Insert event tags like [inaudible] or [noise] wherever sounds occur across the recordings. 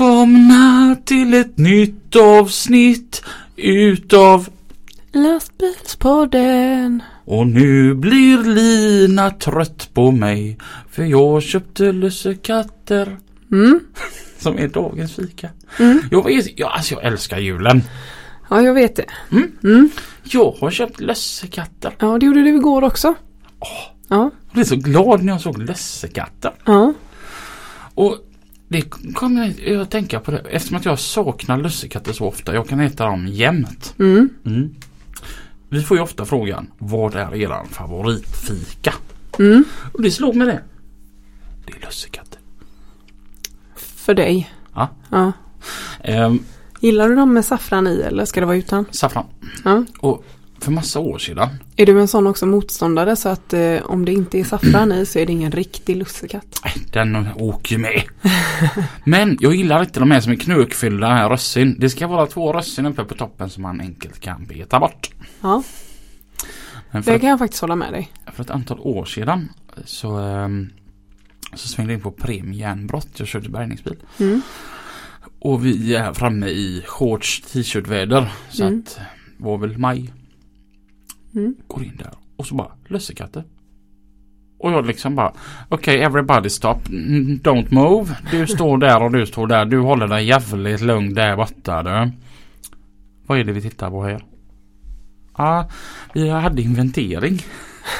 Välkomna till ett nytt avsnitt utav Lastbilspodden. Och nu blir Lina trött på mig för jag köpte lussekatter Mm. [laughs] som är dagens fika. Mm. Jag, vet, jag, alltså jag älskar julen. Ja, jag vet det. Mm. Mm. Jag har köpt lussekatter. Ja, det gjorde du igår också. Ja. Jag blev så glad när jag såg lussekatter. Ja. Och det kom jag att tänka på det eftersom att jag saknar lussekatter så ofta. Jag kan äta dem jämt. Mm. Mm. Vi får ju ofta frågan vad är eran favoritfika? Mm. Och det slog mig det. Det är lussekatter. För dig. Ja. Ja. Ehm, Gillar du dem med saffran i eller ska det vara utan? saffran. Ja. Och för massa år sedan. Är du en sån också motståndare så att eh, om det inte är saffran i så är det ingen riktig lussekatt? Den åker med. Men jag gillar inte de här som är knökfyllda här russin. Det ska vara två russin uppe på toppen som man enkelt kan beta bort. Ja, det kan jag faktiskt hålla med dig. för ett antal år sedan så, ehm, så svängde jag in på premiejärnbrott. Jag körde bärgningsbil. Mm. Och vi är framme i shorts t-shirt-väder. Så Mm. att var väl maj. Mm. Går in där och så bara lussekatter. Och jag liksom bara Okej everybody stop. Mm, Don't move. Du står där och du står där. Du håller dig jävligt lugn där borta du. Vad är det vi tittar på här? Ja, vi hade inventering.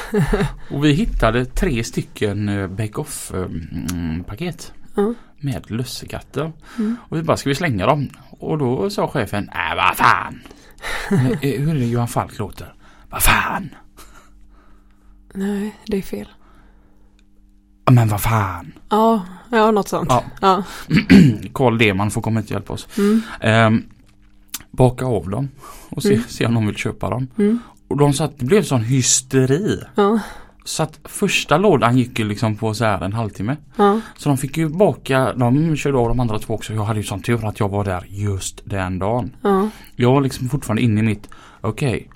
[laughs] och vi hittade tre stycken eh, bake-off mm, paket. Ja. Med lussekatter. Mm. Och vi bara, ska vi slänga dem? Och då sa chefen, äh vad fan. [laughs] Eh, eh, Hur är det Johan Falk låter? Vad fan. Nej, det är fel. Ja, Men vad fan. Ja, ja något sånt. Ja. Ja. [clears throat] Carl Deman får komma hit och hjälpa oss. Mm. Ehm, baka av dem och se, Mm. se om de vill köpa dem. Mm. Och de sa att det blev sån hysteri. Ja. Så att första lådan gick ju liksom på så här en halvtimme. Ja. Så de fick ju baka, de körde av de andra två också. Jag hade ju sån tur att jag var där just den dagen. Ja. Jag var liksom fortfarande inne i mitt, okej,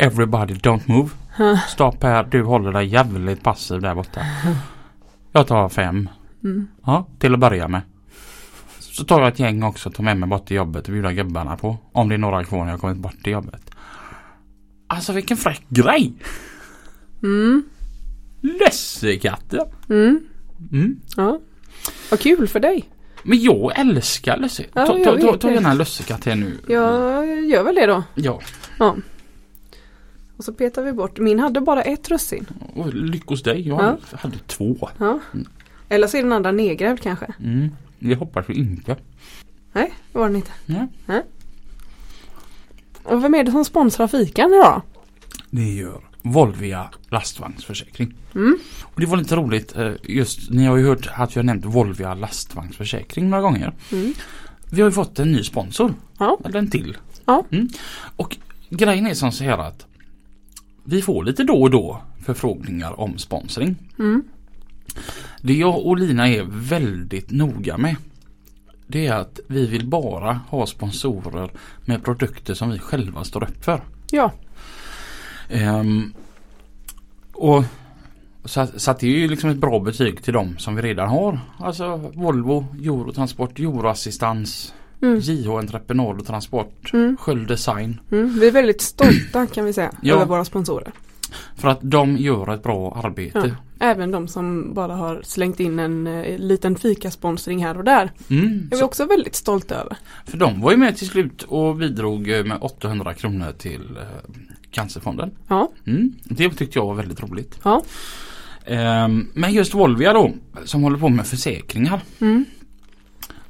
everybody don't move. Ja. [laughs] Stopp här, du håller dig jävligt passiv där borta. [laughs] Jag tar fem. Mm. Ja, till att börja med. Så tar jag ett gäng också och tar med mig bort till jobbet och bjuder gubbarna på. Om det är några kvar när jag kommit bort till jobbet. Alltså vilken fräck grej! Mm. Lussekatter! Mm. Mm. Ja. Vad kul för dig. Men jag älskar lussekatter. Ja, ta, ta, ta, ta gärna en lussekatt här nu. Jag gör väl det då. Ja. Ja. Och så petar vi bort. Min hade bara ett russin. Och lyck hos dig. Jag Ja. hade två. Ja. Eller så är den andra nedgrävd kanske. Mm. Det hoppas vi inte. Nej, det var den inte. Nej. Och vem är det som sponsrar fikan idag? Det gör Volvia lastvagnsförsäkring. Mm. Och det var lite roligt eh, just, ni har ju hört att har nämnt Volvia lastvagnsförsäkring några gånger. Mm. Vi har ju fått en ny sponsor. Ja. Eller en till. Ja. Mm. Och grejen är som så här att vi får lite då och då förfrågningar om sponsring. Mm. Det jag och Lina är väldigt noga med det är att vi vill bara ha sponsorer med produkter som vi själva står upp för. Ja. Ehm, och så, så det är ju liksom ett bra betyg till dem som vi redan har. Alltså Volvo, Eurotransport, Euroassistans, Mm. JH Entreprenad och Transport, Mm. Sköld Design. Mm. Vi är väldigt stolta kan vi säga. Ja. Över våra sponsorer. För att de gör ett bra arbete. Ja. Även de som bara har slängt in en eh, liten fikasponsring här och där. Mm, är vi så, också väldigt stolta över. för de var ju med till slut och bidrog eh, med 800 kronor till eh, Cancerfonden. Ja. Mm, det tyckte jag var väldigt roligt. Ja. Ehm, men just Volvia då, som håller på med försäkringar. Mm.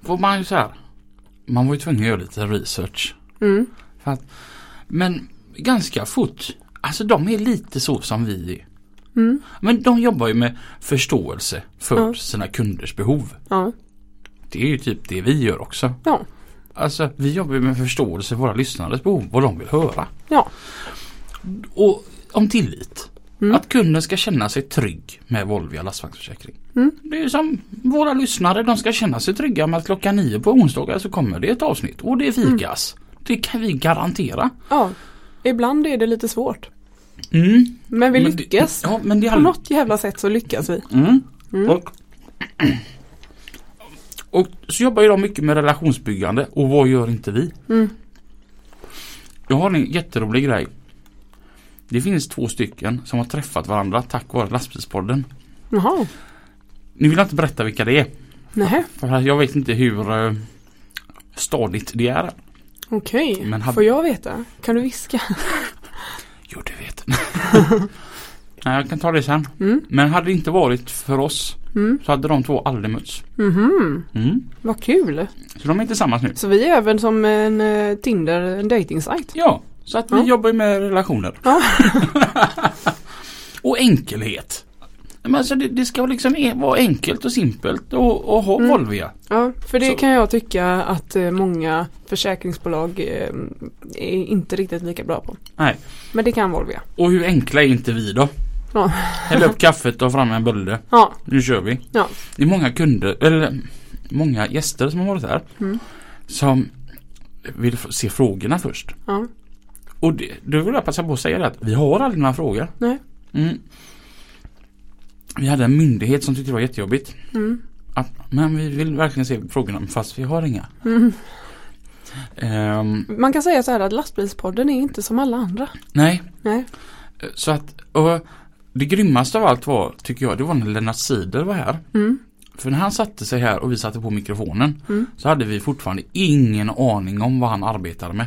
Får man ju så här. Man var ju tvungen att göra lite research. Mm. Men ganska fort. Alltså de är lite så som vi är. Mm. Men de jobbar ju med förståelse för Ja. sina kunders behov. Ja. Det är ju typ det vi gör också. Ja. Alltså vi jobbar ju med förståelse för våra lyssnares behov, vad de vill höra. Ja. Och om tillit. Mm. Att kunden ska känna sig trygg med Volvia lastvagnsförsäkring. Mm. Det är som våra lyssnare, de ska känna sig trygga med att klockan nio på onsdagar så kommer det ett avsnitt och det fikas. Det kan vi garantera. Ja. Ibland är det lite svårt. Mm. Men vi Men det- lyckas. Ja, men det På all... något jävla sätt så lyckas vi. Mm. Mm. Och, och så jobbar ju de mycket med relationsbyggande och vad gör inte vi? Mm. Jag har en jätterolig grej. Det finns två stycken som har träffat varandra tack vare lastbilspodden. Jaha. Nu vill jag inte berätta vilka det är. Nej. För jag vet inte hur eh, stadigt det är. Okej. Men hade- Får jag veta? Kan du viska? Jo, du vet. [laughs] Nej, jag kan ta det sen. Mm. Men hade det inte varit för oss Mm. så hade de två aldrig mötts. Mhm. Mm. Vad kul. Så de är tillsammans nu. Så vi är även som en eh, Tinder, en dejtingsajt. Ja, så att vi jobbar med relationer. [laughs] Och enkelhet. Men alltså det, det ska liksom e- vara enkelt och simpelt och, och ha Mm. Volvia. Ja, för det Så- kan jag tycka att eh, många försäkringsbolag eh, är inte riktigt lika bra på. Nej. Men det kan Volvia. Och hur enkla är inte vi då? Ja. Häll upp kaffet och fram en bulle. Ja, Nu kör vi. Ja. Det är många kunder, eller många gäster som har varit här. Mm. Som vill se frågorna först. ja. Och det, då vill jag passa på att säga det att vi har aldrig några frågor. Nej. Mm. Vi hade en myndighet som tyckte det var jättejobbigt. Mm. Att, men vi vill verkligen se frågorna fast vi har inga. Mm. Ehm, Man kan säga så här att lastbilspodden är inte som alla andra. nej, Nej. så att och det grymmaste av allt var, tycker jag, det var när Lennart Sider var här. Mm. För när han satte sig här och vi satte på mikrofonen Mm. så hade vi fortfarande ingen aning om vad han arbetade med.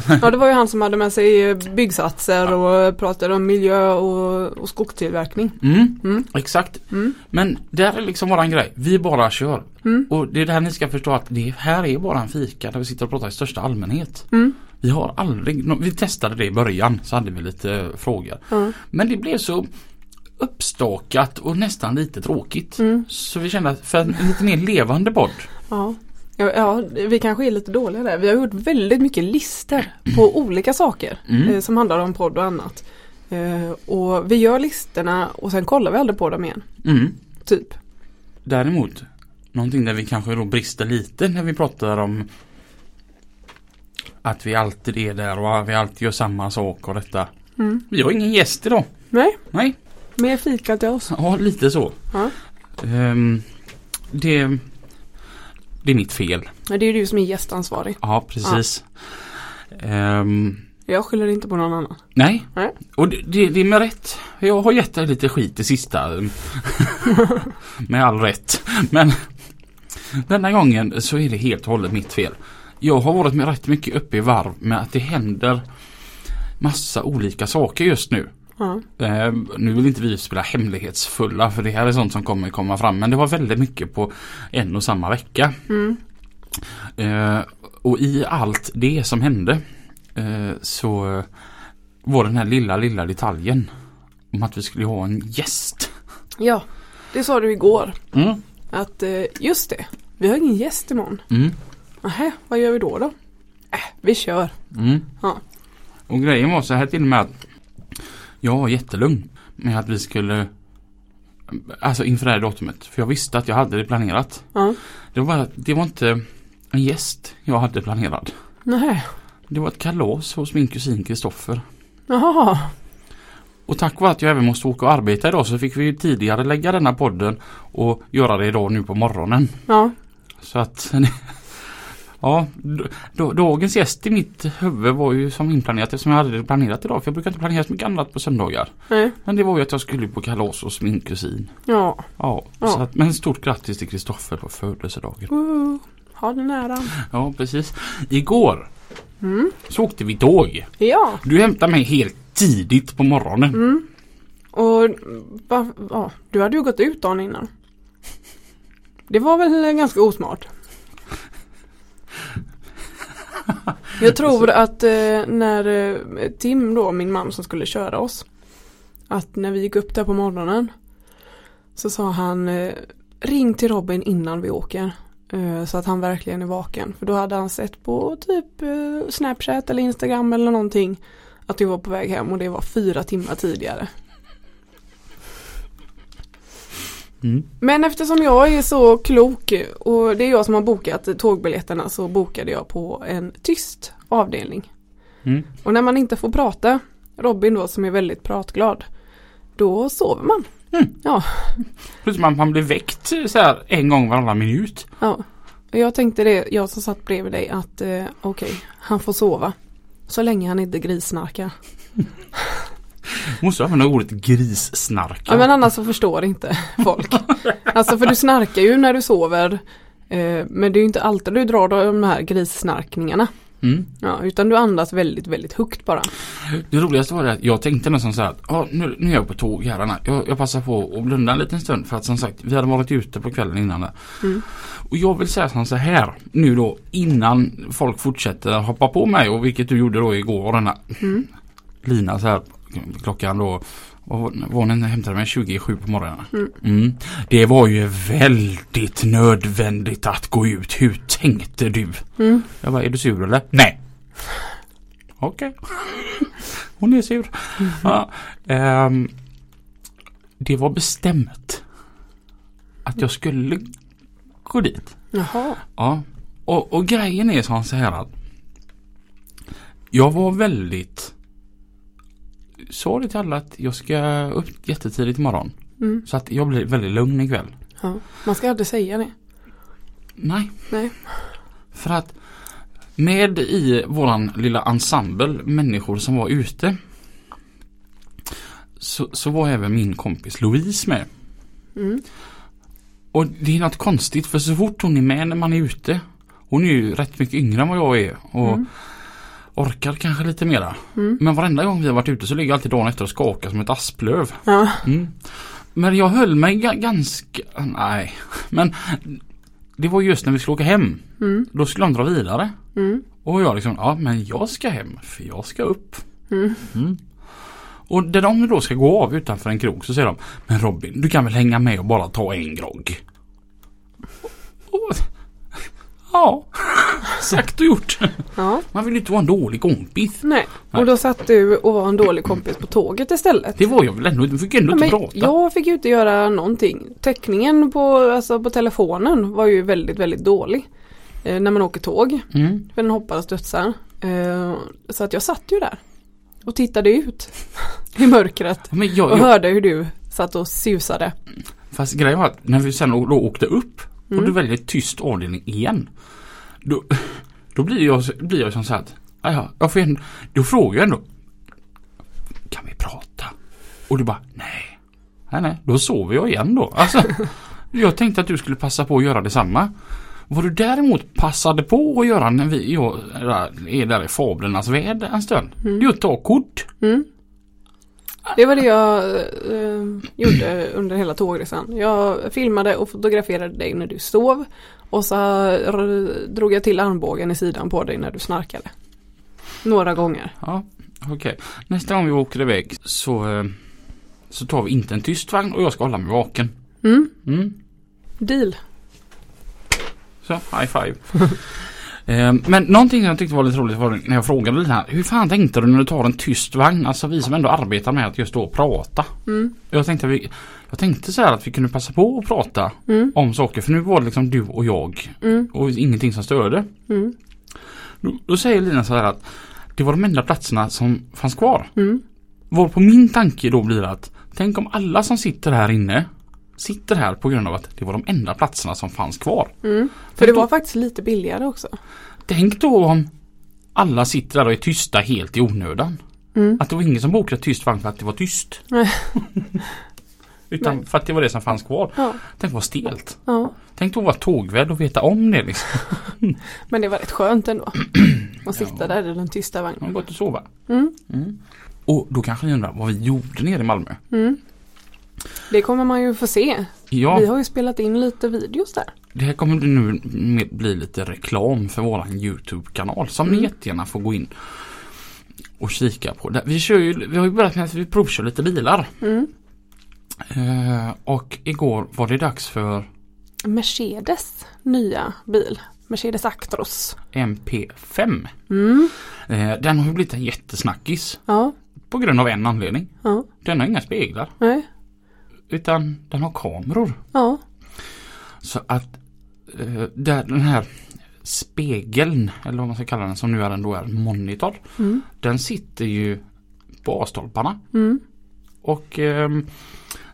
[laughs] Ja, det var ju han som hade med sig eh, byggsatser och pratade om miljö och, och skogstillverkning. Mm, Mm. exakt. Mm. Men där är liksom våran grej. Vi bara kör. Mm. Och det är där ni ska förstå att det här är bara en fika där vi sitter och pratar i största allmänhet. Mm. Vi har aldrig, vi testade det i början så hade vi lite eh, frågor. Ja. Men det blev så uppstakat och nästan lite tråkigt. Mm. Så vi kände att för en lite mer levande podd. Ja. Ja, ja, vi kanske är lite dåliga där. Vi har gjort väldigt mycket listor på olika saker Mm. eh, som handlar om podd och annat. Eh, och vi gör listorna och sen kollar vi aldrig på dem igen. Mm. Typ. Däremot, någonting där vi kanske då brister lite när vi pratar om att vi alltid är där och vi alltid gör samma sak och detta. Mm. Vi har ingen gäst idag. Nej, Nej, mer fika till oss. ja lite så. Ja. Ehm, det, det är mitt fel. Ja, Det är du som är gästansvarig. Ja, precis. Ehm, Jag skyller inte på någon annan. nej, Nej. och det, det, det är med rätt. Jag har gett dig lite skit i sista. [laughs] med all rätt. Men denna gången så är det helt och hållet mitt fel. Jag har varit med rätt mycket uppe i varv med att det händer massa olika saker just nu. Eh, nu vill inte vi spela hemlighetsfulla för det här är sånt som kommer komma fram. Men det var väldigt mycket på en och samma vecka. Mm. Eh, och i allt det som hände eh, så var den här lilla, lilla detaljen om att vi skulle ha en gäst. ja, det sa du igår. Mm. Att eh, just det, vi har ingen gäst imorgon. Mm. Nähä, vad gör vi då då? Äh, vi kör. Mm. Ja. Och grejen var så här till och med att jag var jättelugn med att vi skulle Alltså inför det här datumet. För jag visste att jag hade det planerat. Ja. Det var, bara- det var inte en gäst jag hade planerad. Nähä. Det var ett kalas hos min kusin Kristoffer. Jaha. Och tack vare att jag även måste åka och arbeta idag så fick vi ju tidigare lägga denna podden och göra det idag nu på morgonen. Ja. Så att [laughs] Ja, dagens gäst i mitt huvud var ju som inplanerat eftersom jag hade det planerat idag. För jag brukar inte planera så mycket annat på söndagar. Nej. Men det var ju att jag skulle på kalas hos min kusin. Ja. Ja, Ja. Så att, men stort grattis till Kristoffer på födelsedagen. Uh, ha den äran. Ja, precis. Igår Mm. så åkte vi tåg. Ja. Du hämtade mig helt tidigt på morgonen. Mm. Och ja, du hade ju gått ut dagen innan. Det var väl ganska osmart. Jag tror att eh, när eh, Tim då, min man som skulle köra oss. Att när vi gick upp där på morgonen. Så sa han eh, ring till Robin innan vi åker. Eh, så att han verkligen är vaken. För då hade han sett på typ eh, Snapchat eller Instagram eller någonting. Att vi var på väg hem och det var fyra timmar tidigare. Mm. Men eftersom jag är så klok och det är jag som har bokat tågbiljetterna så bokade jag på en tyst avdelning. Mm. Och när man inte får prata, Robin då som är väldigt pratglad, då sover man. Mm. Ja, Plus man, man blir väckt så här en gång varannan minut. ja. Jag tänkte det, jag som satt bredvid dig, att eh, okej, han får sova. Så länge han inte grissnarkar. [laughs] Måste använda ordet grissnarka. Ja men annars så förstår inte folk. [laughs] Alltså för du snarkar ju när du sover. Eh, men det är ju inte alltid du drar de här grissnarkningarna. Mm. Ja, utan du andas väldigt, väldigt högt bara. Det roligaste var det att jag tänkte nästan så här att ja, nu, nu är jag på tåg här. Jag, jag passar på att blunda en liten stund för att som sagt vi hade varit ute på kvällen innan. Mm. Och jag vill säga som så här nu då innan folk fortsätter hoppa på mig och vilket du gjorde då igår denna Mm. Lina så här klockan då var den hämtade mig 27 på morgonen. Mm. Mm. Det var ju väldigt nödvändigt att gå ut. Hur tänkte du? Mm. Jag bara, är du sur eller? Nej. Okej. [laughs] Hon är sur. Ja, ehm, det var bestämt att jag skulle gå dit. Jaha. Ja. Och, och grejen är så här att jag var väldigt sa det till alla att jag ska upp jättetidigt imorgon. Mm. Så att jag blir väldigt lugn ikväll. Ja. Man ska aldrig säga det. Nej. Nej. För att med i våran lilla ensemble människor som var ute så, så var även min kompis Louise med. Mm. Och det är något konstigt för så fort hon är med när man är ute Hon är ju rätt mycket yngre än vad jag är och Mm. Orkar kanske lite mera. Mm. Men varenda gång vi har varit ute så ligger jag alltid dagen efter och skakar som ett asplöv. Ja. Mm. Men jag höll mig ga- ganska, nej, men det var just när vi skulle åka hem. Mm. Då skulle de dra vidare. Mm. Och jag liksom, ja men jag ska hem för jag ska upp. Mm. Mm. Och när de då ska gå av utanför en krog så säger de Men Robin, du kan väl hänga med och bara ta en grogg? Och, ja, [laughs] sagt och gjort. ja. Man vill ju inte vara en dålig kompis. Nej. Och då satt du och var en dålig kompis på tåget istället. Det var jag väl ändå inte, fick ändå inte prata. jag fick ju inte göra någonting. Täckningen på, alltså på telefonen var ju väldigt, väldigt dålig. Eh, när man åker tåg. Mm. För den hoppar och studsar. Eh, så att jag satt ju där. Och tittade ut. [laughs] I mörkret. Jag, Och jag, hörde hur du satt och susade. fast grejen var att när vi sen då åkte upp och Mm. du väljer tyst avdelning igen. Då, då blir jag, blir jag som så att, jaja, jag får ändå, då frågar jag ändå. Kan vi prata? Och du bara, nej. Nej, nej, då sover jag igen då. Alltså, [laughs] jag tänkte att du skulle passa på att göra detsamma. Vad du däremot passade på att göra när vi jag, är där i fablernas värld en stund. Mm. Det är att ta kort. Mm. Det var det jag eh, gjorde under hela tågresan. Jag filmade och fotograferade dig när du sov. Och så drog jag till armbågen i sidan på dig när du snarkade. Några gånger. Ja, okej. Nästa gång vi åker iväg så, eh, så tar vi inte en tyst vagn och jag ska hålla mig vaken. Mm. Mm. Deal. Så, high five. [laughs] Eh, Men någonting jag tyckte var lite roligt var när jag frågade lite här. Hur fan tänkte du när du tar en tyst vagn? Alltså vi som ändå arbetar med att just då prata. Mm. Jag tänkte, vi, jag tänkte så här att vi kunde passa på att prata Mm. om saker. För nu var det liksom du och jag Mm. och ingenting som störde. Mm. Då, då säger Lina så här att det var de enda platserna som fanns kvar. Mm. Var på min tanke då blir att tänk om alla som sitter här inne sitter här på grund av att det var de enda platserna som fanns kvar. Mm. För det var faktiskt lite billigare också. Tänk då om alla sitter där och är tysta helt i onödan. Mm. Att det var ingen som bokade tyst vagn för att det var tyst. [laughs] Utan Nej. för att det var det som fanns kvar. Ja. Tänk vad stelt. ja. Tänk då att vara tågvärd och veta om det liksom. [laughs] Men det var rätt skönt ändå. [clears throat] Att sitta där i den tysta Man vagnen. gått och sova. Mm. Mm. Och då kanske ni undrar vad vi gjorde nere i Malmö. Mm. Det kommer man ju få se. Ja, Vi har ju spelat in lite videos där. det här kommer nu bli lite reklam för våran Youtube-kanal som ni Mm. jättegärna får gå in och kika på. Vi, kör ju, vi har ju börjat med att vi provkör lite bilar. Mm. Eh, och igår var det dags för Mercedes nya bil. Mercedes Actros. MP5. Mm. Eh, den har ju blivit en jättesnackis Ja, på grund av en anledning. ja, Den har inga speglar nej, utan den har kameror. ja, Så att eh, där, den här spegeln eller vad man ska kalla den som nu är ändå är monitor. mm. Den sitter ju på A-stolparna. Mm. Och ehm,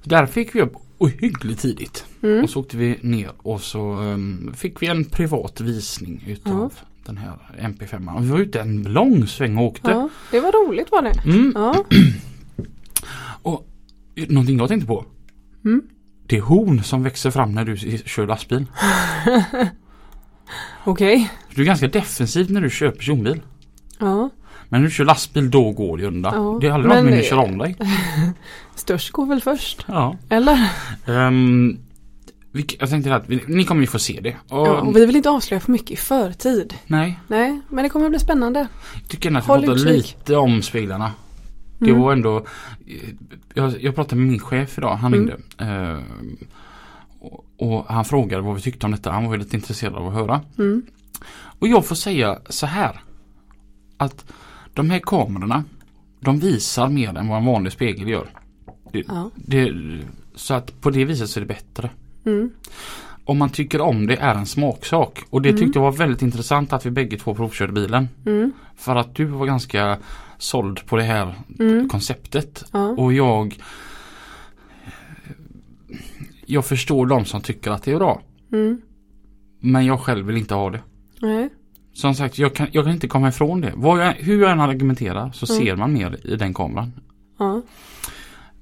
där fick vi upp ohyggligt tidigt. Mm. Och så åkte vi ner och så ehm, fick vi en privat visning utav den här MP5. Och vi var ute en lång sväng och åkte. ja. Det var roligt var det. Mm. Ja, [clears throat] Någonting jag tänkte på. Mm. Det är horn som växer fram när du kör lastbil. [laughs] okej. Du är ganska defensiv när du kör personbil. Ja, Men när du kör lastbil då går det undan. Ja, det är aldrig någon kör om dig. [laughs] störst går väl först. Ja. Eller? Ehm, vi, jag tänkte att vi, ni kommer ju få se det. Och, Ja, och vi vill inte avslöja för mycket i förtid. Nej, Nej, men det kommer bli spännande. jag tycker att vi pratar lite om speglarna. Det Mm. var ändå eh, jag, jag pratade med min chef idag, han Mm. ringde. Ehm, och, och han frågade vad vi tyckte om detta. Han var lite intresserad av att höra. Mm. Och jag får säga så här. Att de här kamerorna de visar mer än vad en vanlig spegel gör. Det, Ja. det, så att på det viset så är det bättre. Mm. Om man tycker om det är en smaksak. Och det Mm. tyckte jag var väldigt intressant att vi bägge två provkörde bilen. Mm. För att du var ganska såld på det här Mm. konceptet. Ja. Och jag Jag förstår de som tycker att det är bra. Mm. Men jag själv vill inte ha det. Nej. Som sagt, jag kan, jag kan inte komma ifrån det. Vad jag, hur jag än argumenterar så Mm. ser man mer i den kameran. Ja.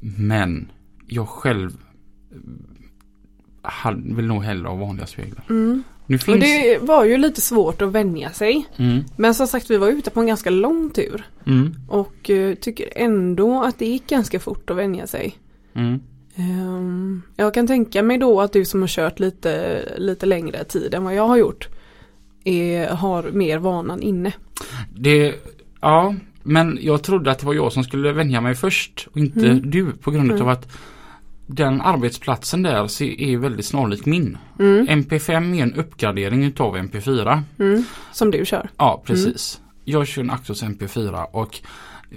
Men jag själv vill nog hellre ha vanliga speglar. Mm. Nu Och finns... det var ju lite svårt att vänja sig. Mm, Men som sagt vi var ute på en ganska lång tur. mm, Och eh, tycker ändå att det gick ganska fort att vänja sig. mm. Ehm, jag kan tänka mig då att du som har kört lite, lite längre tid än vad jag har gjort. Är, har mer vanan inne. Det, ja, men jag trodde att det var jag som skulle vänja mig först och inte Mm. du på grund Mm. av att den arbetsplatsen där är väldigt snarlik min. Mm. MP5 är en uppgradering utav MP4. Mm. Som du kör. Ja, precis. Jag kör en Actros MP4 och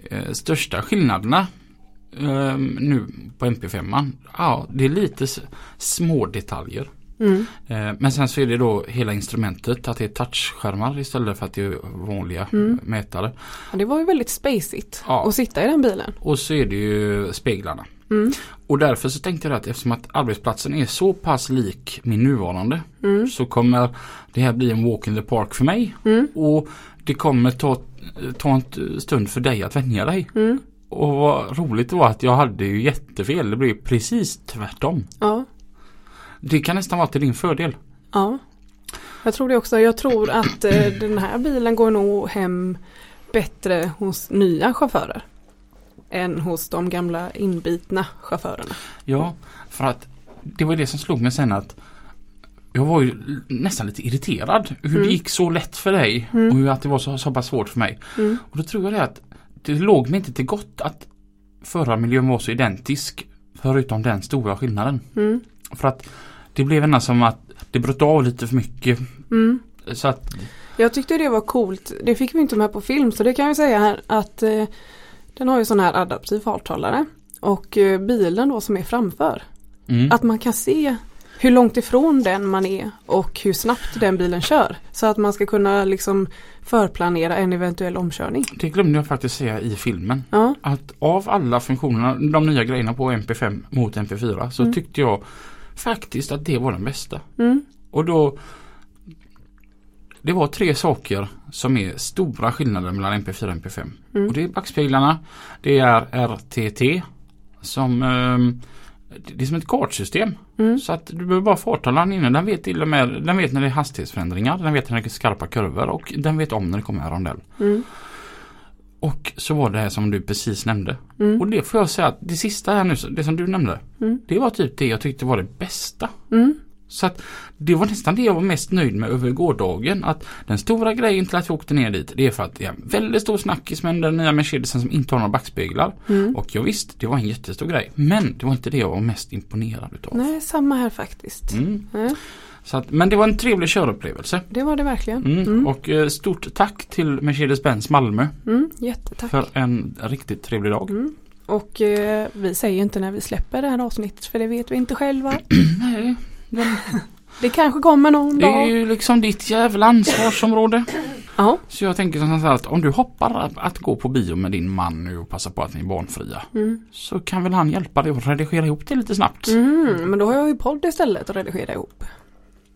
eh, största skillnaderna eh, nu på MP5, ja det är lite små detaljer. Mm. Eh, men sen så är det då hela instrumentet, att det är touchskärmar istället för att det är vanliga Mm. mätare. Ja, det var ju väldigt spacigt Ja. att sitta i den bilen. Och så är det ju speglarna. Mm. Och därför så tänkte jag att eftersom att arbetsplatsen är så pass lik min nuvarande Mm. så kommer det här bli en walk in the park för mig. Mm. Och det kommer ta, ta en stund för dig att vänja dig. Mm. Och vad roligt det var att jag hade ju jättefel. Det blev precis tvärtom. Ja. Det kan nästan vara till din fördel. Ja. Jag tror det också. Jag tror att eh, den här bilen går nog hem bättre hos nya chaufförer. Än hos de gamla inbitna chaufförerna. Ja, för att det var det som slog mig sen att jag var ju nästan lite irriterad hur Mm. det gick så lätt för dig Mm. och hur att det var så, så pass svårt för mig. Mm. Och då tror jag det att det låg mig inte till gott att förarmiljön var så identisk förutom den stora skillnaden. Mm. För att det blev ändå som att det bröt av lite för mycket. Mm. Så att, Jag tyckte det var coolt. Det fick vi inte med på film så det kan jag säga här att eh, den har ju sån här adaptiv farthållare. Och eh, bilen då som är framför. mm, Att man kan se hur långt ifrån den man är och hur snabbt den bilen kör. Så att man ska kunna liksom förplanera en eventuell omkörning. det glömde jag faktiskt säga i filmen. Ja, Att av alla funktionerna, de nya grejerna på MP5 mot MP4 så Mm. tyckte jag faktiskt att det var den bästa. mm, Och då Det var tre saker som är stora skillnader mellan MP4 och MP5. Mm. Och det är backspeglarna, det är RTT som ehm, det är som ett kartsystem. mm, Så att du behöver bara farthållaren inne. Den vet till och med den vet när det är hastighetsförändringar. Den vet när det är skarpa kurvor och den vet om när det kommer en rondell. mm, Och så var det här som du precis nämnde. mm, Och det får jag säga att det sista här nu, det som du nämnde. Mm. Det var typ det jag tyckte var det bästa. Mm. Så att det var nästan det jag var mest nöjd med över gårdagen. Att den stora grejen till att jag åkte ner dit det är för att det är en väldigt stor snackis med den nya Mercedesen som inte har några backspeglar. Mm. Och jag visst, det var en jättestor grej. Men det var inte det jag var mest imponerad utav. Nej, samma här faktiskt. Mm. Nej, Så att, men det var en trevlig körupplevelse. det var det verkligen. Mm. Mm. Och eh, stort tack till Mercedes-Benz Malmö Mm, jättetack. för en riktigt trevlig dag. Mm. Och eh, vi säger inte när vi släpper det här avsnittet för det vet vi inte själva. [clears throat] Nej, men Det kanske kommer någon det är dag. ju liksom ditt jävla ansvarsområde. Ja. Så jag tänker som att om du hoppar att, att gå på bio med din man nu och passa på att ni är barnfria. Mm. Så kan väl han hjälpa dig att redigera ihop det lite snabbt. Mm, men då har jag ju podd istället att redigera ihop.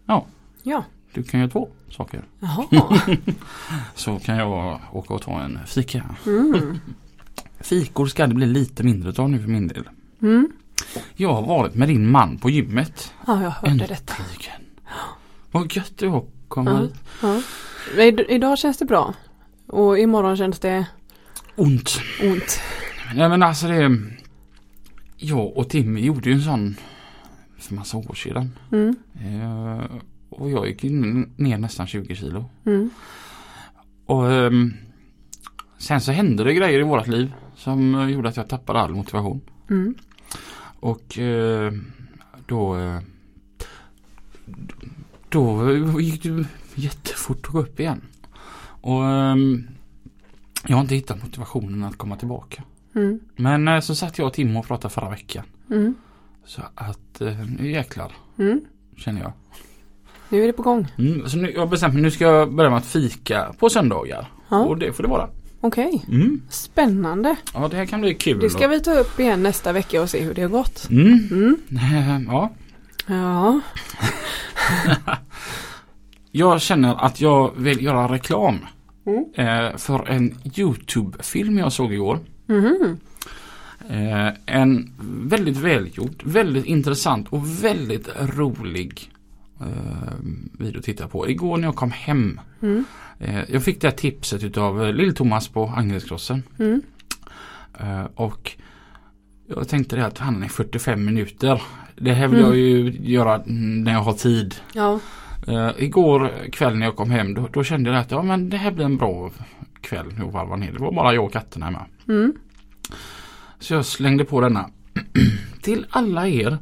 Ja. Ja. Du kan göra två saker. Jaha. [laughs] Så kan jag åka och ta en fika. Mm. [laughs] Fikor ska det bli lite mindre av nu för min del. Mm. Jag har varit med din man på gymmet. Ja, jag hörde detta. Äntligen. Vad gött det var att komma Ja. hit. Ja. Men id- idag känns det bra. Och imorgon känns det Ont. ont. Nej men alltså det. Jag och Timmy gjorde ju en sån för massa år sedan. Mm. Eh, och jag gick ner nästan 20 kilo. Mm. Och ehm, sen så hände det grejer i vårt liv som gjorde att jag tappade all motivation. Mm. Och eh, då eh, då gick det jättefort att gå upp igen. Och ehm, jag har inte hittat motivationen att komma tillbaka. Mm. Men eh, så satt jag och Tim och pratade förra veckan. Mm. Så att nu jäklar Mm. känner jag. Nu är det på gång. Mm, så nu, jag har bestämt mig nu ska jag börja med att fika på söndagar. Ja. Och det får det vara. Okej. Mm. Spännande. Ja det här kan bli kul. Det ska vi ta upp igen nästa vecka och se hur det har gått. Mm. Mm. Ja. Ja. [laughs] Jag känner att jag vill göra reklam. Mm. Eh, för en YouTube-film jag såg igår. Mhm. Eh, en väldigt välgjord, väldigt intressant och väldigt rolig eh, video att titta på. Igår när jag kom hem. Mm. Eh, jag fick det här tipset utav eh, Lill-Thomas på Angelskrossen. Mm. Eh, och jag tänkte det att han är 45 minuter. Det här vill Mm. jag ju göra när jag har tid. Ja. Eh, igår kväll när jag kom hem då, då kände jag att ja, men det här blir en bra kväll nu varva ner. Det var bara jag och katterna hemma. Mm. Så jag slängde på denna. [clears throat] Till alla er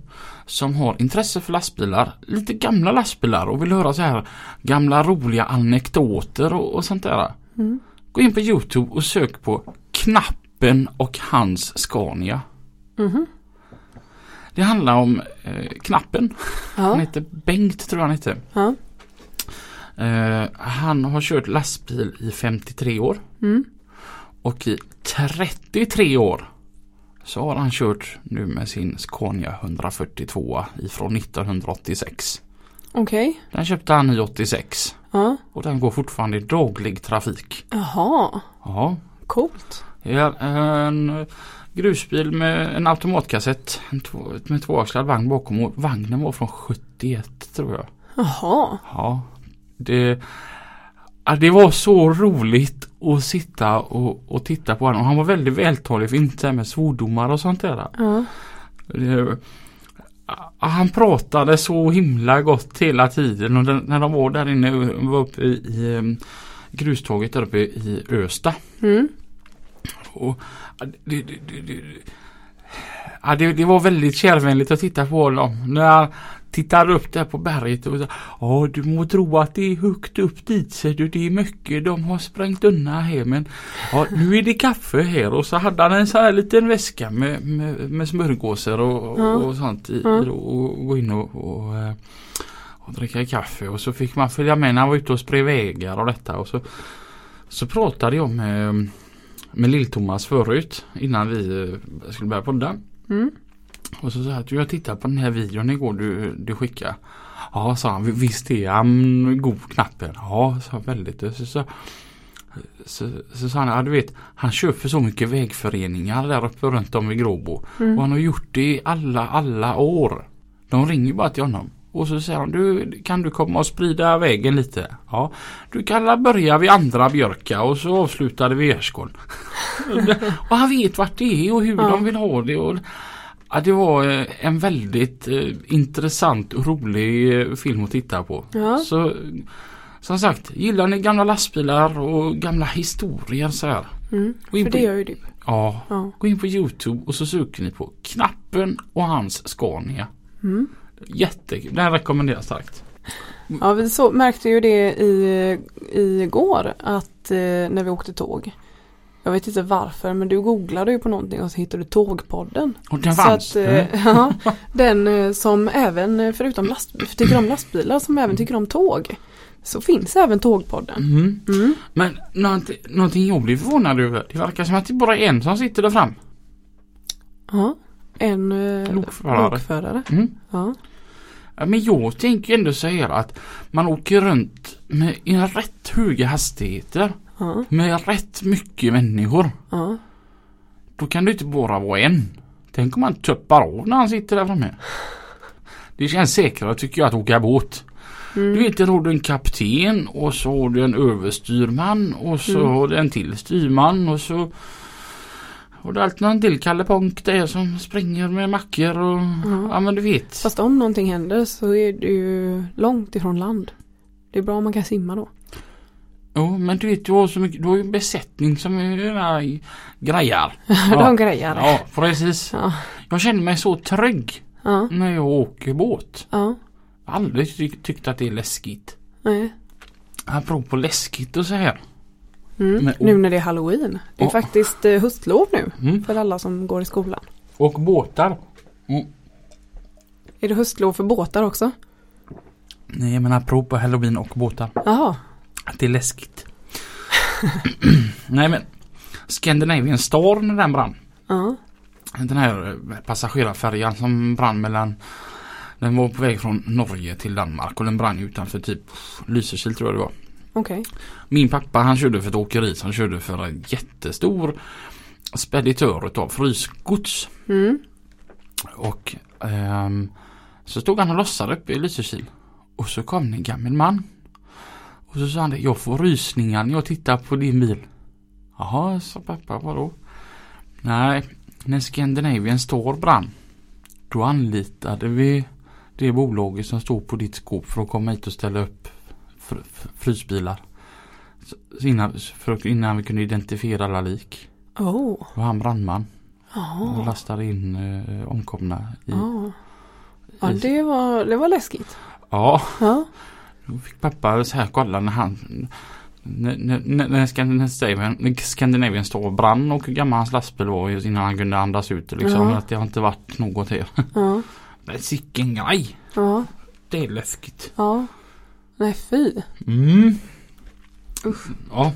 som har intresse för lastbilar, lite gamla lastbilar och vill höra så här gamla roliga anekdoter och, och sånt där. Mm. Gå in på Youtube och sök på Knappen och hans Scania. Mhm. Det handlar om eh, Knappen. Han Ja. heter Bengt tror jag han heter. Ja. Eh, han har kört lastbil i 53 år. Mm. Och i 33 år så har han kört nu med sin Scania 142 ifrån 1986. Okej. Den köpte han i 86 Ja. och den går fortfarande i daglig trafik. Jaha. Ja, Coolt. är en grusbil med en automatkassett med tvåaxlad vagn bakom och vagnen var från 71 tror jag. Jaha. Ja, det, ja, det var så roligt att sitta och, och titta på honom. Och han var väldigt vältalig för inte med svordomar och sånt där. Ja. Det, ja, han pratade så himla gott hela tiden och den, när de var där inne var uppe i, i em, gruståget där uppe i Östa. Mm. Och, det, det, det, det, ja, det, det var väldigt kärvänligt att titta på honom. När han tittade upp där på berget och sa Ja du må tro att det är högt upp dit ser du. Det är mycket de har sprängt undan här men ja, nu är det kaffe här och så hade han en sån här liten väska med, med, med smörgåsar och, Ja. och sånt i, då, och gå in och, och, eh, och dricka kaffe och så fick man följa med när han var ute och spred vägar och detta och så så pratade jag med med Lill-Thomas förut innan vi eh, skulle börja podda. Mm. Och så sa jag att jag tittade på den här videon igår du, du skickade. Ja, sa han. Visst är han god knappen? Ja, sa väldigt. Så, så, så, så, sa han, ja du vet, han köper så mycket vägföreningar där uppe runt om i Gråbo. Mm. Och han har gjort det i alla, alla år. De ringer bara till honom. Och så säger han, du, kan du komma och sprida vägen lite? Ja, du kan börja vid andra björka och så avslutar det vid Erskål. [laughs] och han vet vart det är och hur Ja. de vill ha det. Och, Ja, det var eh, en väldigt eh, intressant och rolig eh, film att titta på. Ja. Så som sagt, gillar ni gamla lastbilar och gamla historier så här? Mm. För på- det gör ju du. Ja, Ja. gå in på Youtube och så söker ni på Knappen och hans Scania. Mm. Jättekul, den rekommenderar jag starkt. Ja, vi så, märkte ju det i, i går att eh, när vi åkte tåg. Jag vet inte varför men du googlade ju på någonting och så hittade du Tågpodden. Och den Så fanns. att, eh, [laughs] ja, den eh, som även, eh, förutom last, tycker om lastbilar, som även tycker om tåg. Så finns även Tågpodden. Mm. Mm. Men någonting, någonting jag blir förvånad över. Det verkar som att det bara är en som sitter där fram. Ja, en Lokförare. lokförare. Mm. Ja. Men jag tänker ändå säga att man åker runt med i en rätt höga hastigheter. Ja, Med rätt mycket människor. ja. Då kan det inte bara vara en. Tänk om man tuppar av när han sitter där framme. Det känns säkrare tycker jag att åka båt. Mm. Du vet, där har du en kapten och så har du en överstyrman och så Mm. har du en till styrman och så har du alltid någon till Kalle Ponk där som springer med mackor och Ja. ja men du vet. Fast om någonting händer så är ju långt ifrån land. Det är bra om man kan simma då. Jo men du vet du har så mycket, du har ju en besättning som där grejar. [laughs] De grejar. Ja precis. Ja. Jag känner mig så trygg Ja. när jag åker båt. Ja. Jag har aldrig ty- tyckt att det är läskigt. Nej. Apropå läskigt och så här. Mm. Men- nu när det är halloween. Det är Ja. faktiskt eh, höstlov nu. Mm. För alla som går i skolan. Och båtar. Är det höstlov för båtar också? Nej men apropå halloween och båtar. Jaha. Att det är läskigt. Nej men Scandinavian Star när den brann. Ja. Den här eh, passagerarfärjan som brann mellan Den var på väg från Norge till Danmark och den brann utanför typ Lysekil tror jag det var. Okej. Min pappa han körde för ett åkeri som körde för en jättestor speditör utav frysgods. Mm. Och ehm, så stod han och lossade uppe i Lysekil. Och så kom en gammal man. Och så sa han det, jag får rysningar när jag tittar på din bil. Jaha, sa pappa, vadå? Nej, när Scandinavian Store brann. Då anlitade vi det bolaget som stod på ditt skåp för att komma hit och ställa upp fr- fr- frysbilar. Så innan, för, innan vi kunde identifiera alla lik. Oh. Då var han brandman och Jaha. lastade in eh, omkomna i, Ja. Ja, det var, det var läskigt. Ja, Ja. Då fick pappa så här kolla när han när, Scandinavian, Scandinavian står och brann och hur gammal hans lastbil var innan han kunde andas ut liksom. Ja. Att det har inte varit något här. [laughs] Ja. Men sicken grej. Ja. Det är läskigt. Ja. Nej fy. Mm. Usch. Ja.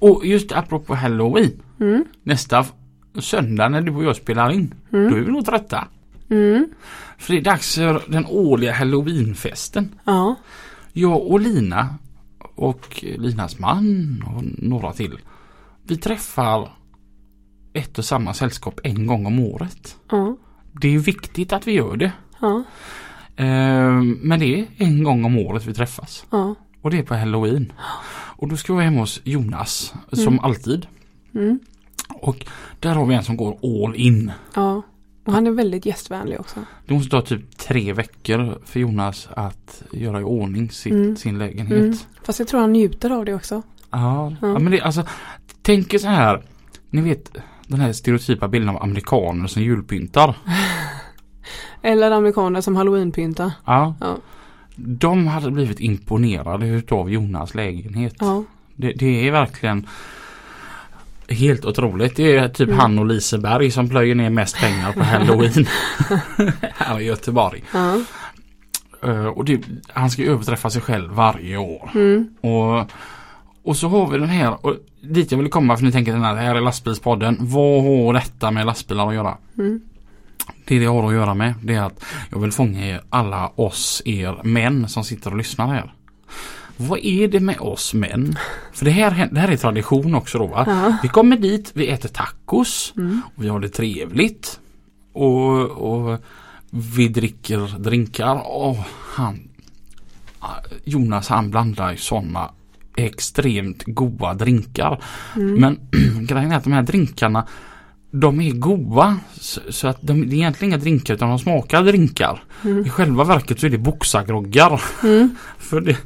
Och just apropå halloween. Mm. Nästa söndag när du och jag spelar in. Då är Mm. vi nog trötta. Mm. För det är dags för den årliga halloweenfesten. Ja. Jag och Lina och Linas man och några till. Vi träffar ett och samma sällskap en gång om året. Ja. Det är viktigt att vi gör det. Ehm, Men det är en gång om året vi träffas. Ja. Och det är på halloween. Och då ska vi vara hemma hos Jonas som alltid. Mm. Och där har vi en som går all in. Ja. Och han är väldigt gästvänlig också. Det måste ta typ tre veckor för Jonas att göra i ordning sitt, Mm. sin lägenhet. Mm. Fast jag tror han njuter av det också. Ja, Ja. ja. men det alltså Tänk så här Ni vet den här stereotypa bilden av amerikaner som julpyntar. [laughs] Eller amerikaner som halloweenpyntar. Ja. Ja. De hade blivit imponerade utav Jonas lägenhet. Ja. Det, det är verkligen Helt otroligt. Det är typ Mm. han och Liseberg som plöjer ner mest pengar på halloween. [laughs] här i Göteborg. Ja. Eh, och det, han ska överträffa sig själv varje år. Mm. Och, och så har vi den här, och dit jag vill komma för ni tänker att det här är lastbilspodden. Vad har detta med lastbilar att göra? Mm. Det det har att göra med det är att jag vill fånga er, alla oss er män som sitter och lyssnar här. Vad är det med oss män? För det här, det här är tradition också då? Ja. Vi kommer dit, vi äter tacos Mm. och vi har det trevligt. Och, och vi dricker drinkar. Och han Jonas han blandar ju sådana extremt goda drinkar. Mm. Men [clears throat] grejen är att de här drinkarna de är goda. Så, så att de, det är egentligen inga drinkar utan de smakar drinkar. Mm. I själva verket så är det boxargroggar. Mm. [laughs] För det,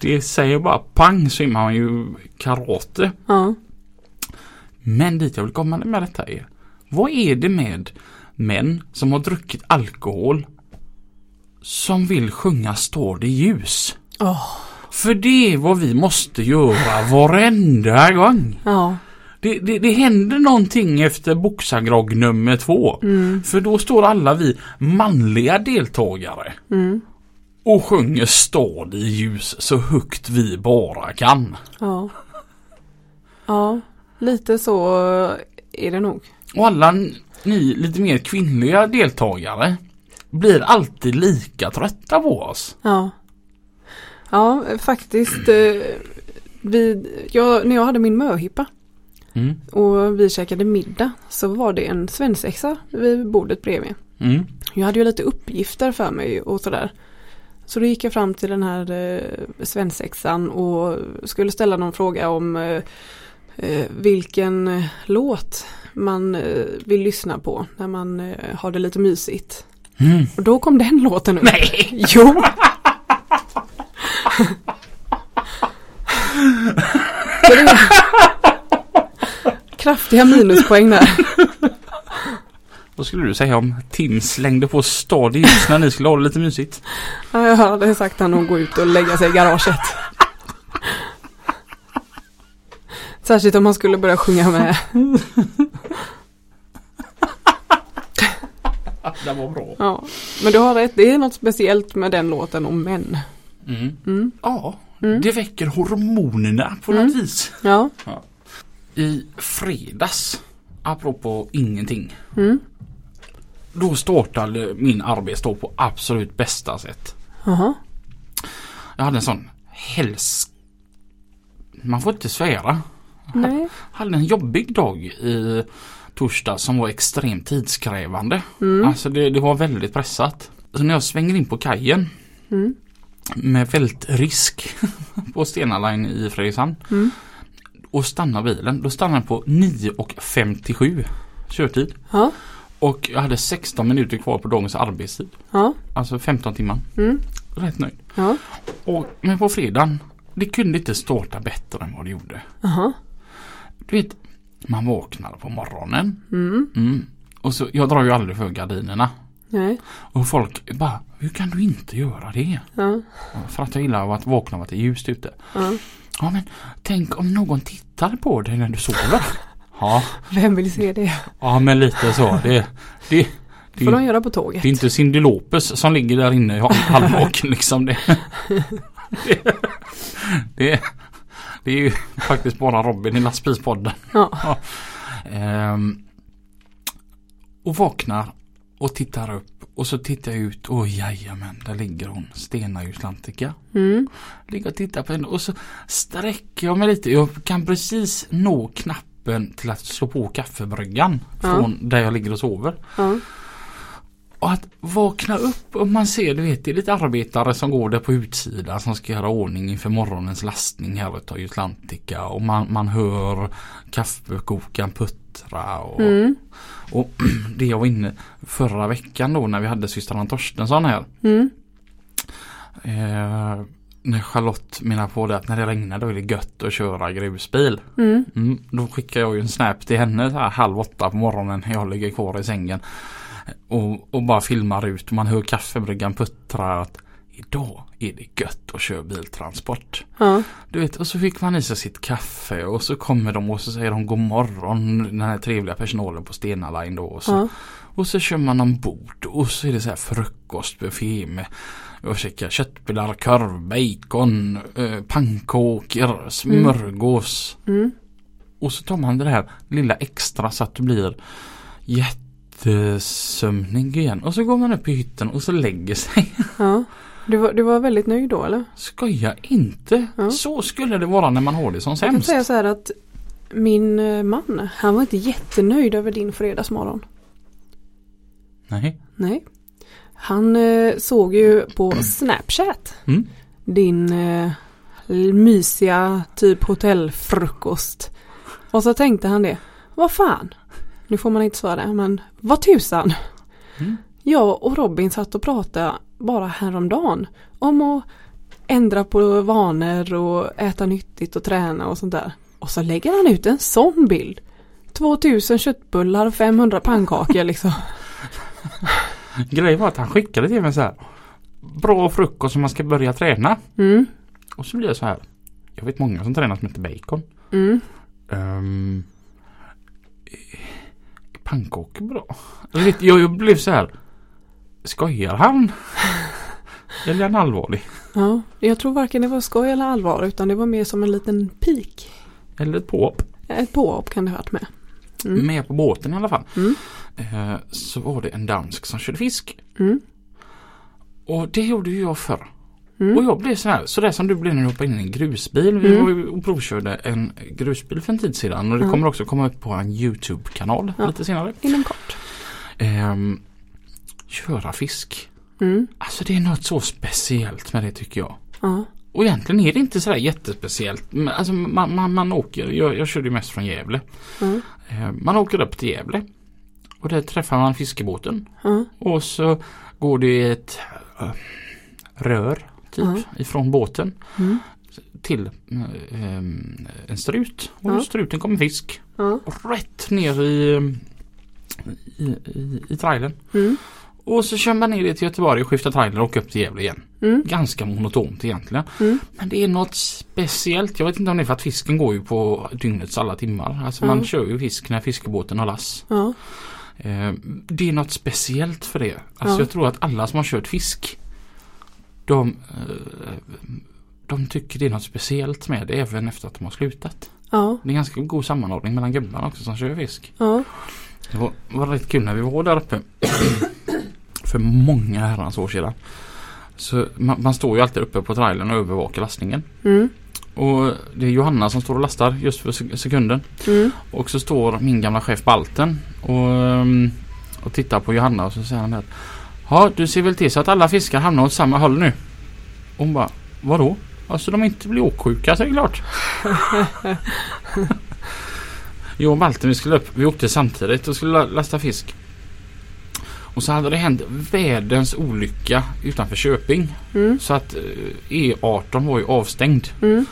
det säger bara pang så är man ju karate. Ja. Men dit jag vill komma med detta är. Vad är det med män som har druckit alkohol som vill sjunga Står det ljus? Åh. För det är vad vi måste göra varenda gång. Ja. Det, det, det händer någonting efter boxargrogg nummer två. Mm. För då står alla vi manliga deltagare Mm. Och sjunger Stad i ljus så högt vi bara kan. Ja. Ja. Lite så är det nog. Och alla ni lite mer kvinnliga deltagare blir alltid lika trötta på oss. Ja. Ja, faktiskt. eh, Vi, jag, när jag hade min möhippa Mm. och vi käkade middag så var det en svensexa vid bordet bredvid. Mm. Jag hade ju lite uppgifter för mig och sådär. Så då gick jag fram till den här eh, svensexan och skulle ställa någon fråga om eh, eh, vilken eh, låt man eh, vill lyssna på när man eh, har det lite mysigt. Mm. Och då kom den låten upp. Nej! [laughs] Jo! Kraftiga minuspoäng där. Vad skulle du säga om Tim slängde på Stad ljus när ni skulle ha det lite mysigt? [laughs] Ja, Jag hade sagt han att gå ut och lägga sig i garaget. [laughs] Särskilt om man skulle börja sjunga med. [laughs] Det var bra. Ja. Men du har rätt, det är något speciellt med den låten om män. Mm. Mm. Ja, Mm. det väcker hormonerna på Mm. något vis. Ja. I fredags, apropå ingenting, Mm. Då startade min arbetsdag på absolut bästa sätt. Jaha. Jag hade en sån häls... Man får inte svära. Nej. hade en jobbig dag i torsdag som var extremt tidskrävande. Mm. Alltså det, det var väldigt pressat. Så när jag svänger in på kajen Mm. med fältrisk [laughs] på Stena Line i Fredrikshamn Mm. och stannar bilen. Då stannar den på 9.57 körtid. Ja. Och jag hade 16 minuter kvar på dagens arbetstid. Ja. Alltså 15 timmar. Mm. Rätt nöjd. Ja. Och, men på fredagen, det kunde inte starta bättre än vad det gjorde. Jaha. Du vet, man vaknar på morgonen. Mm. Mm. Och så, jag drar ju aldrig för gardinerna. Nej. Och folk bara, hur kan du inte göra det? Ja. För att jag gillar att vakna av att det är ljust ute. Ja. Ja men tänk om någon tittar på dig när du sover. Ja, Vem vill se det? ja men lite så. Det, det, det, får de det, göra på tåget. är inte Cyndi Lopez som ligger där inne halvvaken [laughs] liksom. Det, det, det, det är ju faktiskt bara Robin i lastbilspodden. Ja. Ehm, och vaknar och tittar upp och så tittar jag ut och jajamän, där ligger hon, Stena Juslantica. Mm. Ligger och tittar på henne och så sträcker jag mig lite. Jag kan precis nå knappen till att slå på kaffebryggan från där jag ligger och sover. Och att vakna upp och man ser, du vet, det är lite arbetare som går där på utsidan som ska göra ordning inför morgonens lastning här utav Atlantica och man, man hör kaffekokaren puttra och, Mm. och [clears throat] det jag var inne förra veckan då när vi hade systrarna Torstensson här. Mm. Eh, när Charlotte menar på det att när det regnar då är det gött att köra grusbil. Mm. Mm, då skickar jag ju en snap till henne så här halv åtta på morgonen när jag ligger kvar i sängen. Och, och bara filmar ut man hör kaffebryggan puttra att idag är det gött att köra biltransport. Ja. Du vet, och så fick man i sig sitt kaffe och så kommer de och så säger de god morgon den här trevliga personalen på Stena Line då. Och så, Ja. och så kör man ombord och så är det så här frukostbuffé med jag käkar köttbullar, korv, bacon, eh, pannkakor, smörgås. Mm. Och så tar man det här lilla extra så att du blir jättesömnig igen. Och så går man upp i hytten och så lägger sig. [laughs] ja. Du, var, du var väldigt nöjd då eller? Skoja inte. Ja. Så skulle det vara när man har det som Jag kan sämst. säga så här att min eh, man, han var inte jättenöjd över din fredagsmorgon. Nej. Nej. Han eh, såg ju på Snapchat Mm. din eh, mysiga typ hotellfrukost. Och så tänkte han det. Vad fan. nu får man inte svara men vad tusan. Mm. Jag och Robin satt och pratade bara häromdagen om att ändra på vanor och äta nyttigt och träna och sånt där. Och så lägger han ut en sån bild. 2000 köttbullar och 500 pannkakor liksom. [laughs] [laughs] Grejen var att han skickade till mig så här. Bra frukost om man ska börja träna. Mm, Och så blir jag så här. Jag vet många som tränar som heter bacon. mm. Um, pannkakor bra? Jag, jag blev så här. Skojar han? [laughs] Eller är han allvarlig? Ja, jag tror varken det var skoj eller allvar utan det var mer som en liten pik. Eller ett påhopp? Ett påhopp kan det ha varit med. Mm. Med på båten i alla fall. Mm. Eh, så var det en dansk som körde fisk. Mm. Och det gjorde ju jag förr. Mm. Och jag blev så här, så där som du blev när du hoppade in i en grusbil. Vi Mm. var och provkörde en grusbil för en tid sedan. Och det kommer också komma upp på en YouTube-kanal Ja. lite senare. Inom kort. Ehm, köra fisk. Mm. Alltså det är något så speciellt med det tycker jag. Ja. Och egentligen är det inte sådär jättespeciellt. Alltså man, man, man åker, jag, jag körde ju mest från Gävle. Ja. Ehm, man åker upp till Gävle. Och där träffar man fiskebåten. Ja. Och så går det ett äh, rör typ Ja. ifrån båten Mm. till äh, en strut. Och ur struten kommer fisk. Rätt ner i, i, i, i trailern. Och så kör man ner det till Göteborg skiftar trailer och åker upp till Gävle igen. Mm. Ganska monotont egentligen. Mm. Men det är något speciellt. Jag vet inte om det är för att fisken går ju på dygnets alla timmar. Alltså man kör ju fisk när fiskebåten har lass. Eh, det är något speciellt för det. Alltså Ja. jag tror att alla som har kört fisk de, eh, de tycker det är något speciellt med det även efter att de har slutat. Ja. Det är ganska god sammanhållning mellan gubbarna också som kör fisk. Ja. Det var, var rätt kul när vi var där uppe. För många herrans år sedan. Så man, man står ju alltid uppe på trailern och övervakar lastningen. Mm. Och det är Johanna som står och lastar just för sek- sekunden. Mm. Och så står min gamla chef Balten och, ehm, och tittar på Johanna och så säger han att Ja du ser väl till så att alla fiskar hamnar åt samma håll nu. Och hon bara Vadå? Alltså de inte blir åksjuka så är det klart. [laughs] jag och Balten vi skulle upp, vi åkte samtidigt och skulle la- lasta fisk. Och så hade det hänt världens olycka utanför Köping. Mm. Så att eh, E18 var ju avstängd. Mm.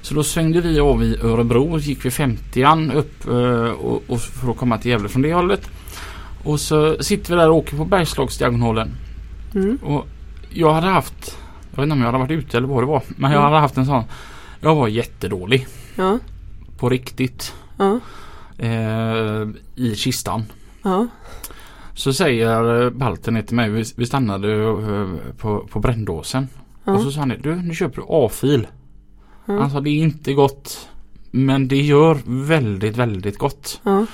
Så då svängde vi av i Örebro och gick vi 50an upp eh, och, och för att komma till Gävle från det hållet. Och så sitter vi där och åker på Bergslagsdiagonalen. Mm. Och jag hade haft, jag vet inte om jag hade varit ute eller vad det var. Men jag Mm. hade haft en sån. Jag var jättedålig. Ja. På riktigt. Ja. Eh, I kistan. Ja. Så säger eh, Balten till mig, vi, vi stannade eh, på, på Brändåsen. Ja. Och så sa han, du nu köper du A-fil. Ja. Alltså det är inte gott. Men det gör väldigt, väldigt gott. Ja.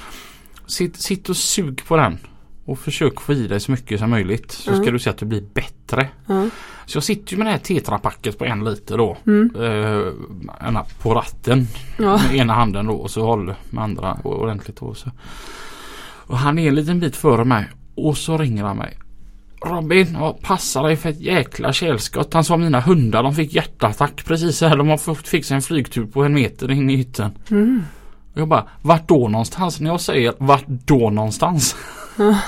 Sitt, sitt och sug på den. Och försök få i dig så mycket som möjligt. Så ska du se att du blir bättre. Så jag sitter ju med det här tetrapacket på en liter då. Mm. Eh, på ratten. Ja. Med ena handen då och så håller med andra ordentligt. Då, så. Och han är en liten bit före mig. Och så ringer han mig. Robin, passa dig för ett jäkla kälskott. Han sa mina hundar de fick hjärtattack precis här. De har fått fixa en flygtur på en meter in i hytten. Mm. Och jag bara, vart då någonstans? När jag säger vart då någonstans? Ja.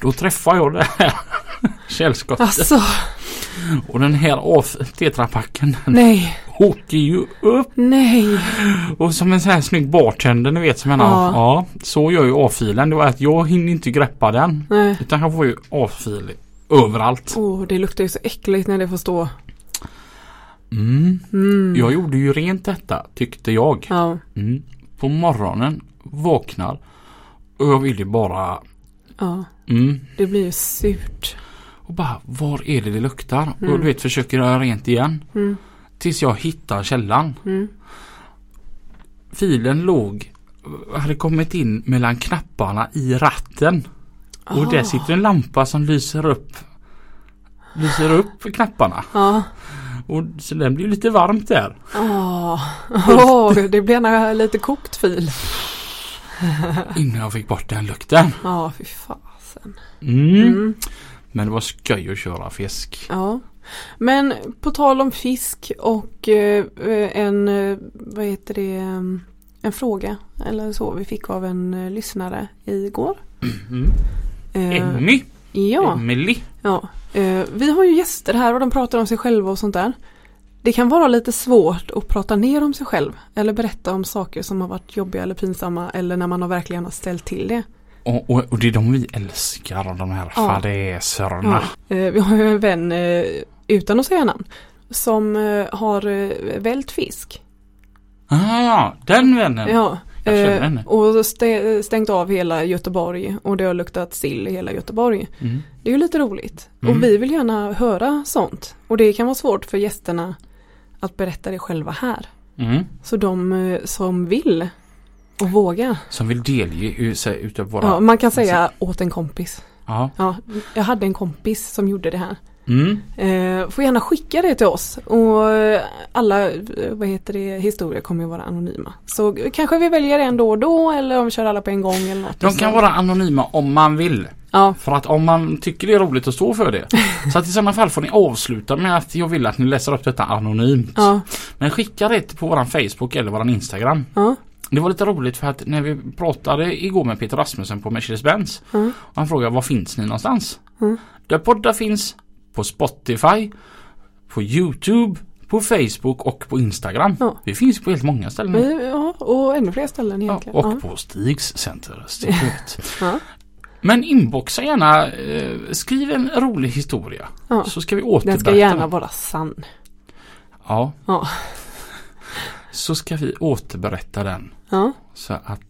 Då träffar jag det här [laughs] källskottet. Alltså, Och den här av tetrapacken den nej, åker ju upp. nej. Och som en sån här snygg bartender ni vet som menar. Ja. Ja. så gör ju A-filen. Det var att jag hinner inte greppa den. Nej. Utan jag får ju A-fil överallt. Åh, det luktar ju så äckligt när det får stå. Mm. Mm. Jag gjorde ju rent detta tyckte jag. Ja, Mm. På morgonen vaknar och jag vill ju bara ja. mm, Det blir ju surt. Och bara, var är det det luktar? Mm. Och du vet, försöker göra rent igen. Mm. Tills jag hittar källan. Mm. Filen låg, hade kommit in mellan knapparna i ratten. Och där Ah. sitter en lampa som lyser upp Lyser upp knapparna. Ja. Och så den blir lite varmt där. Åh, Åh, det blir gärna lite kokt fil. Innan jag fick bort den lukten. Ja, fy fasen. Mm. Mm. Men det var skoj att köra fisk. Ja. Men på tal om fisk och eh, en, eh, vad heter det, eh, en fråga eller så vi fick av en eh, lyssnare igår. Mm. Eh, Emmy. ja, Emily. ja. Eh, vi har ju gäster här och de pratar om sig själva och sånt där. Det kan vara lite svårt att prata ner om sig själv eller berätta om saker som har varit jobbiga eller pinsamma eller när man har verkligen har ställt till det. Och, och, och det är de vi älskar, de här Ja. fadäserna. Ja. Eh, Vi har ju en vän, eh, utan att säga namn, som eh, har vält fisk. Ah, den vännen. Ja. Eh. Och stä- stängt av hela Göteborg och det har luktat sill i hela Göteborg. Mm. Det är ju lite roligt. Mm. Och vi vill gärna höra sånt. Och det kan vara svårt för gästerna att berätta det själva här. Mm. Så de som vill och vågar. Som vill delge sig utav våra... Ja, man kan säga åt en kompis. Ja. Ja, jag hade en kompis som gjorde det här. Mm. Eh, får gärna skicka det till oss och eh, alla eh, vad heter det, historier kommer ju vara anonyma. Så kanske vi väljer en då och då eller om vi kör alla på en gång eller något. De kan vara anonyma om man vill. Ja, För att om man tycker det är roligt att stå för det. [laughs] Så att i sådana fall får ni avsluta med att jag vill att ni läser upp detta anonymt. ja, Men skicka det på våran Facebook eller våran Instagram. ja, Det var lite roligt för att när vi pratade igår med Peter Rasmussen på Mercedes-Benz. ja. Och han frågade var finns ni någonstans? Mm. Där poddar finns på Spotify, på Youtube, på Facebook och på Instagram. Ja. Vi finns på helt många ställen. Ja och ännu fler ställen Ja, egentligen. och ja. på Stigs Center. [laughs] Ja. Men inboxa gärna, eh, skriv en rolig historia. Ja. Så ska vi Den återberätta ska gärna vara sann. Ja, Ja. så ska vi återberätta den. Ja, Så att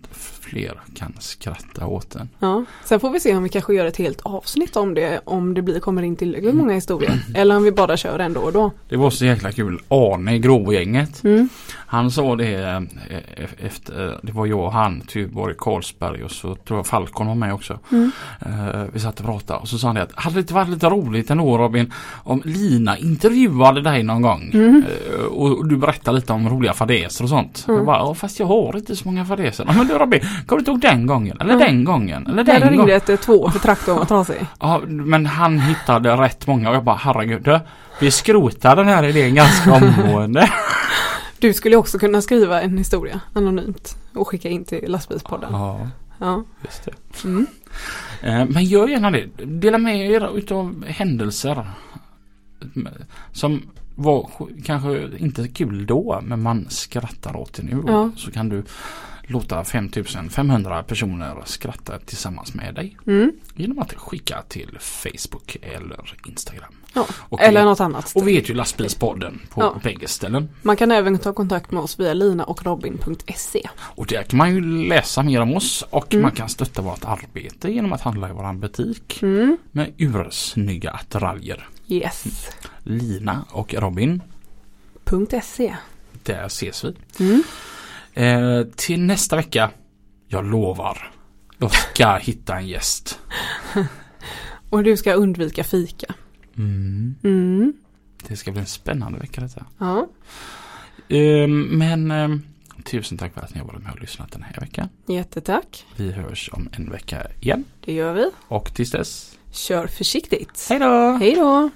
fler kan skratta åt den. ja. Sen får vi se om vi kanske gör ett helt avsnitt om det. Om det blir, kommer in tillräckligt många historier. Eller om vi bara kör en då och då. Det var så jäkla kul. Arne, Grågänget. Mm. Han sa det eh, e- efter, det var jag och han, Tuborg, Karlsberg och så tror jag Falcon var med också. Mm. Eh, vi satt och pratade och så sa han det att hade det inte varit lite roligt ändå Robin om Lina intervjuade dig någon gång Mm. Eh, och, du berättade lite om roliga fadäser och sånt. Mm. Jag bara, "Ja, fast jag har inte så många fadäser. [laughs] "Ja, Men du Robin, kommer du ihåg den gången? Eller Mm. den gången? Eller Där den gången? ringde ett eh, två för traktorn var trasig. [laughs] Ja, men han hittade rätt många och jag bara herregud. Vi skrotar den här idén ganska [laughs] omgående. Du skulle också kunna skriva en historia anonymt och skicka in till lastbilspodden. ja, Ja. just det. Mm. Eh, Men gör gärna det. Dela med er utav händelser. Som var kanske inte kul då men man skrattar åt det nu. Ja. Så kan du låta 5500 personer skratta tillsammans med dig. Mm. Genom att skicka till Facebook eller Instagram. Ja. Och, Eller något annat. och vi heter ju Lastbilspodden på Ja. bägge ställen. Man kan även ta kontakt med oss via linaochrobin.se. Och där kan man ju läsa mer om oss och Mm. man kan stötta vårt arbete genom att handla i våran butik Mm. med ursnygga attiraljer. Yes. Lina och Robin, .se. där ses vi. Mm. Eh, till nästa vecka, jag lovar, jag ska hitta en gäst. [laughs] Och du ska undvika fika. Mm. Mm. Det ska bli en spännande vecka detta. Ja. Eh, men eh, tusen tack för att ni har varit med och lyssnat den här veckan. Jättetack. Vi hörs om en vecka igen Det gör vi. och tills dess, Kör försiktigt. hej då! Hej då.